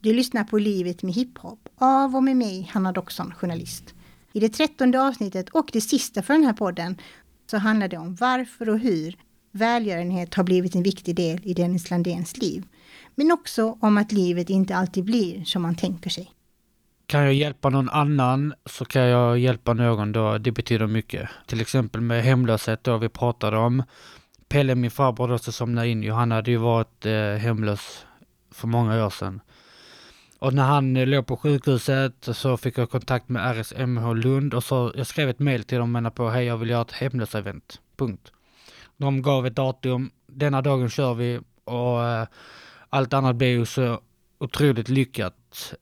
Du lyssnar på Livet med hiphop av och med mig, Hanna Doxon, journalist. I det trettonde avsnittet och det sista för den här podden så handlar det om varför och hur välgörenhet har blivit en viktig del i Dennis Landéns liv. Men också om att livet inte alltid blir som man tänker sig. Kan jag hjälpa någon annan så kan jag hjälpa någon då, det betyder mycket. Till exempel med hemlöshet då vi pratade om. Pelle, min farbror då, som somnade in, han hade ju varit eh, hemlös för många år sedan. Och när han eh, låg på sjukhuset så fick jag kontakt med RSMH Lund och så jag skrev ett mail till dem och menade på hej jag vill göra ett hemlös-event. Punkt. De gav ett datum, denna dagen kör vi och eh, allt annat blev ju så otroligt lyckat.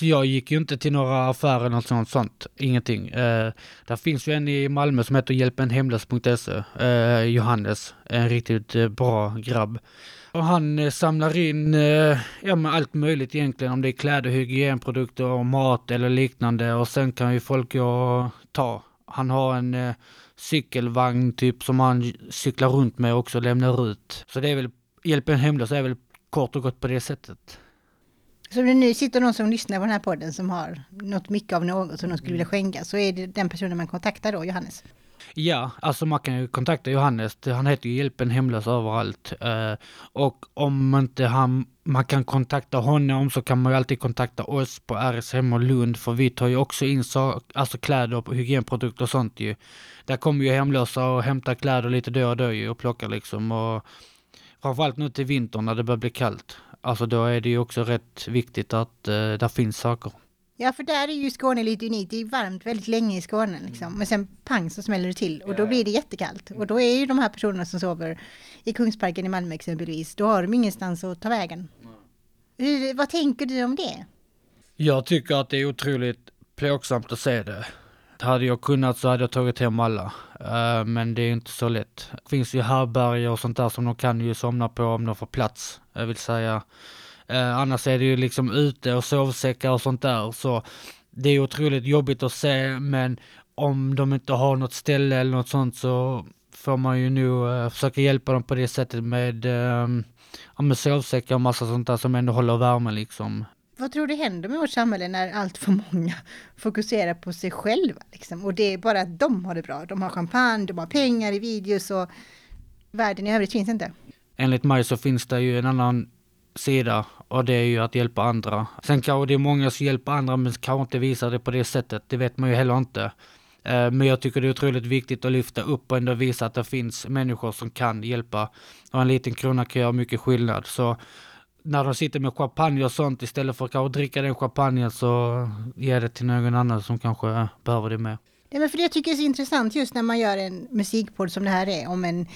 Jag gick ju inte till några affärer eller något sånt, sånt. ingenting. Eh, där finns ju en i Malmö som heter hjälpenhemlös.se, eh, Johannes, en riktigt eh, bra grabb. Och han eh, samlar in eh, ja, men allt möjligt egentligen, om det är kläder, hygienprodukter och mat eller liknande och sen kan ju folk gå och ta. Han har en eh, cykelvagn typ som han cyklar runt med också och lämnar ut. Så det är väl, hjälpen hemlös är väl kort och gott på det sättet. Så om det nu sitter någon som lyssnar på den här podden som har något mycket av något som de skulle vilja skänka så är det den personen man kontaktar då, Johannes? Ja, alltså man kan ju kontakta Johannes. Han heter ju Hjälpen Hemlös överallt. Eh, och om inte han, man kan kontakta honom så kan man ju alltid kontakta oss på RSM och Lund för vi tar ju också in så, alltså kläder och hygienprodukter och sånt ju. Där kommer ju hemlösa och hämtar kläder lite då och då ju och plockar liksom. Och framförallt nu till vintern när det börjar bli kallt. Alltså då är det ju också rätt viktigt att uh, där finns saker. Ja, för där är ju Skåne lite unikt. Det är varmt väldigt länge i Skåne liksom. Men sen pang så smäller det till och då blir det jättekallt. Och då är ju de här personerna som sover i Kungsparken i Malmö exempelvis, då har de ingenstans att ta vägen. Hur, vad tänker du om det? Jag tycker att det är otroligt plågsamt att se det. Hade jag kunnat så hade jag tagit hem alla. Uh, men det är inte så lätt. Det finns ju härbärger och sånt där som de kan ju somna på om de får plats. Jag vill säga Eh, annars är det ju liksom ute och sovsäckar och sånt där. Så det är otroligt jobbigt att se, men om de inte har något ställe eller något sånt så får man ju nog eh, försöka hjälpa dem på det sättet med, eh, med sovsäckar och massa sånt där som ändå håller värmen liksom. Vad tror du händer med vårt samhälle när allt för många fokuserar på sig själva? Liksom? Och det är bara att de har det bra. De har champagne, de har pengar i videos och världen i övrigt finns inte. Enligt mig så finns det ju en annan sida och det är ju att hjälpa andra. Sen kanske det är många som hjälper andra men kanske inte visar det på det sättet. Det vet man ju heller inte. Eh, men jag tycker det är otroligt viktigt att lyfta upp och ändå visa att det finns människor som kan hjälpa. Och en liten krona kan göra mycket skillnad. Så när de sitter med champagne och sånt, istället för att kanske dricka den champagnen så ge det till någon annan som kanske behöver det mer. Ja, men för det jag tycker är så intressant just när man gör en musikpodd som det här är om en,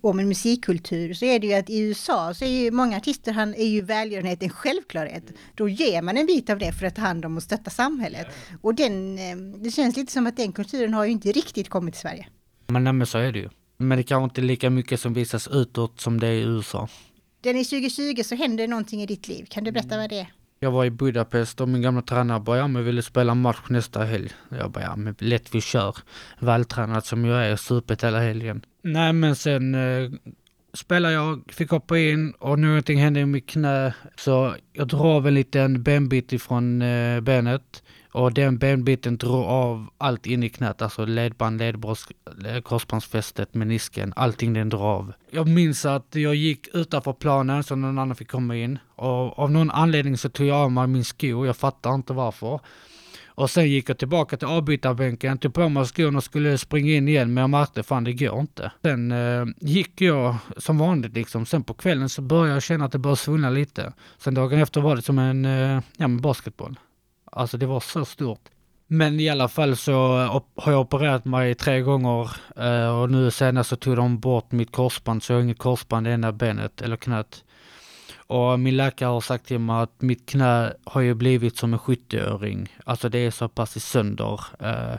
om en musikkultur så är det ju att i USA så är ju många artister, han är ju välgörenhet en självklarhet. Då ger man en bit av det för att ta hand om och stötta samhället. Och den, eh, det känns lite som att den kulturen har ju inte riktigt kommit till Sverige. Men, nej, men så är det ju. Men det kanske inte är lika mycket som visas utåt som det är i USA. Den är 2020 så händer någonting i ditt liv. Kan du berätta vad det är? Jag var i Budapest och min gamla tränare bara, ja men vill du spela match nästa helg? Jag bara, ja men lätt vi kör. Vältränad som jag är, supit hela helgen. Nej men sen eh, spelade jag, fick hoppa in och någonting hände i mitt knä. Så jag drar en liten benbit ifrån eh, benet. Och den benbiten drog av allt in i knät, alltså ledband, ledbröst, eh, korsbandsfästet, menisken, allting den drog av. Jag minns att jag gick utanför planen så någon annan fick komma in och av någon anledning så tog jag av mig min sko, jag fattar inte varför. Och sen gick jag tillbaka till avbytarbänken, tog på mig skon och skulle springa in igen men jag märkte fan det går inte. Sen eh, gick jag som vanligt liksom. Sen på kvällen så började jag känna att det började svullna lite. Sen dagen efter var det som en eh, ja, basketboll. Alltså det var så stort. Men i alla fall så har jag opererat mig tre gånger eh, och nu senast så tog de bort mitt korsband så jag har inget korsband i ena benet eller knät. Och min läkare har sagt till mig att mitt knä har ju blivit som en 70-öring. Alltså det är så pass i sönder. Eh,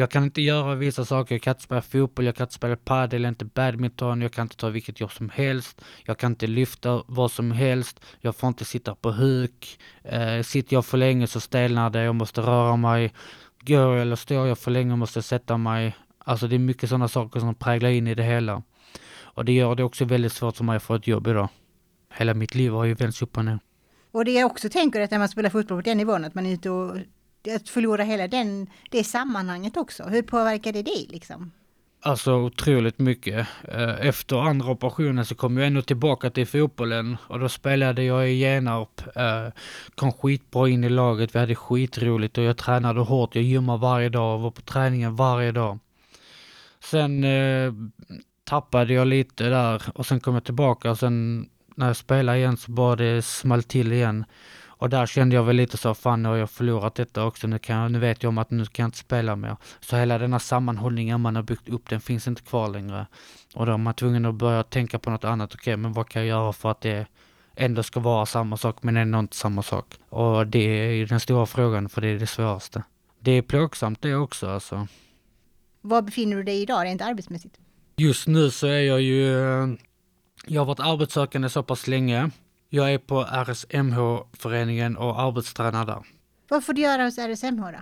jag kan inte göra vissa saker, jag kan inte spela fotboll, jag kan inte spela padel, inte badminton, jag kan inte ta vilket jobb som helst, jag kan inte lyfta vad som helst, jag får inte sitta på huk, eh, sitter jag för länge så stelnar det, jag måste röra mig, går eller står jag för länge måste jag sätta mig. Alltså det är mycket sådana saker som präglar in i det hela. Och det gör det också väldigt svårt för mig att få ett jobb idag. Hela mitt liv har ju vänts upp och ner. Och det jag också tänker att när man spelar fotboll på den nivån, att man är ute och att förlora hela den, det sammanhanget också. Hur påverkar det dig liksom? Alltså otroligt mycket. Eh, efter andra operationen så kom jag ändå tillbaka till fotbollen och då spelade jag i Genarp. Eh, kom skitbra in i laget, vi hade skitroligt och jag tränade hårt. Jag gymmade varje dag och var på träningen varje dag. Sen eh, tappade jag lite där och sen kom jag tillbaka och sen när jag spelade igen så bara det small till igen. Och där kände jag väl lite så, fan nu har jag förlorat detta också, nu, kan jag, nu vet jag om att nu kan jag inte spela mer. Så hela denna sammanhållningen man har byggt upp, den finns inte kvar längre. Och då är man tvungen att börja tänka på något annat, okej men vad kan jag göra för att det ändå ska vara samma sak men ändå inte samma sak. Och det är den stora frågan för det är det svåraste. Det är plågsamt det också alltså. Var befinner du dig idag rent arbetsmässigt? Just nu så är jag ju, jag har varit arbetssökande så pass länge jag är på RSMH-föreningen och arbetstränar där. Vad får du göra hos RSMH då?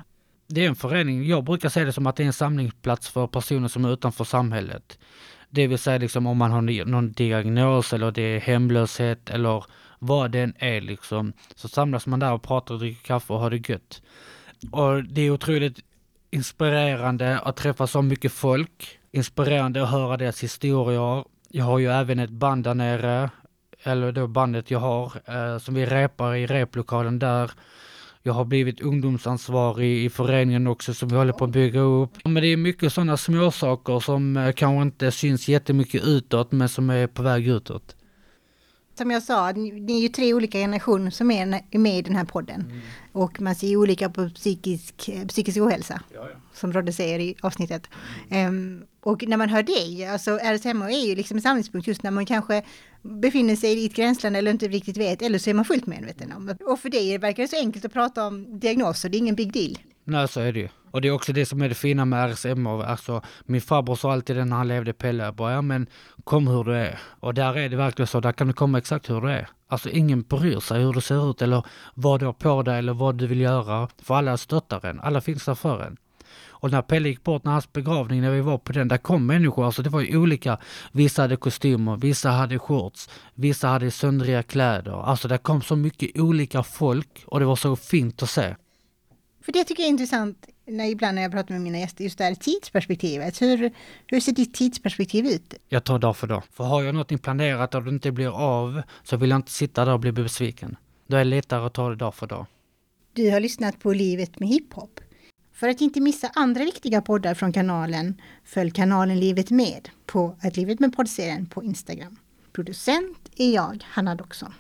Det är en förening, jag brukar se det som att det är en samlingsplats för personer som är utanför samhället. Det vill säga liksom om man har någon diagnos eller det är hemlöshet eller vad det än är liksom. Så samlas man där och pratar och dricker kaffe och har det gött. Och det är otroligt inspirerande att träffa så mycket folk. Inspirerande att höra deras historier. Jag har ju även ett band där nere, eller då bandet jag har, eh, som vi repar i replokalen där. Jag har blivit ungdomsansvarig i föreningen också som vi håller på att bygga upp. Men det är mycket sådana småsaker som eh, kanske inte syns jättemycket utåt men som är på väg utåt. Som jag sa, ni är ju tre olika generationer som är med i den här podden. Mm. Och man ser olika på psykisk, eh, psykisk ohälsa. Ja, ja. Som Rodde säger i avsnittet. Mm. Um, och när man hör dig, alltså RSMH är ju liksom en samlingspunkt just när man kanske befinner sig i ett gränsland eller inte riktigt vet, eller så är man fullt medveten om. Och för dig verkar det så enkelt att prata om diagnoser, det är ingen big deal. Nej, så är det ju. Och det är också det som är det fina med RSM, Alltså, min farbror sa alltid det när han levde, Pelle, bara, ja men kom hur du är. Och där är det verkligen så, där kan du komma exakt hur du är. Alltså ingen bryr sig hur du ser ut eller vad du har på dig eller vad du vill göra. För alla stöttar en, alla finns där för en. Och när Pelle gick bort, när hans begravning, när vi var på den, där kom människor, alltså det var ju olika. Vissa hade kostymer, vissa hade shorts, vissa hade söndriga kläder. Alltså det kom så mycket olika folk och det var så fint att se. För det tycker jag är intressant, när, ibland när jag pratar med mina gäster, just det här tidsperspektivet. Hur, hur ser ditt tidsperspektiv ut? Jag tar dag för dag. För har jag något planerat och det inte blir av, så vill jag inte sitta där och bli besviken. Då är det lättare att ta det dag för dag. Du har lyssnat på Livet med hiphop. För att inte missa andra viktiga poddar från kanalen, följ kanalen Livet Med på att Livet med poddserien på Instagram. Producent är jag, Hanna Doxon.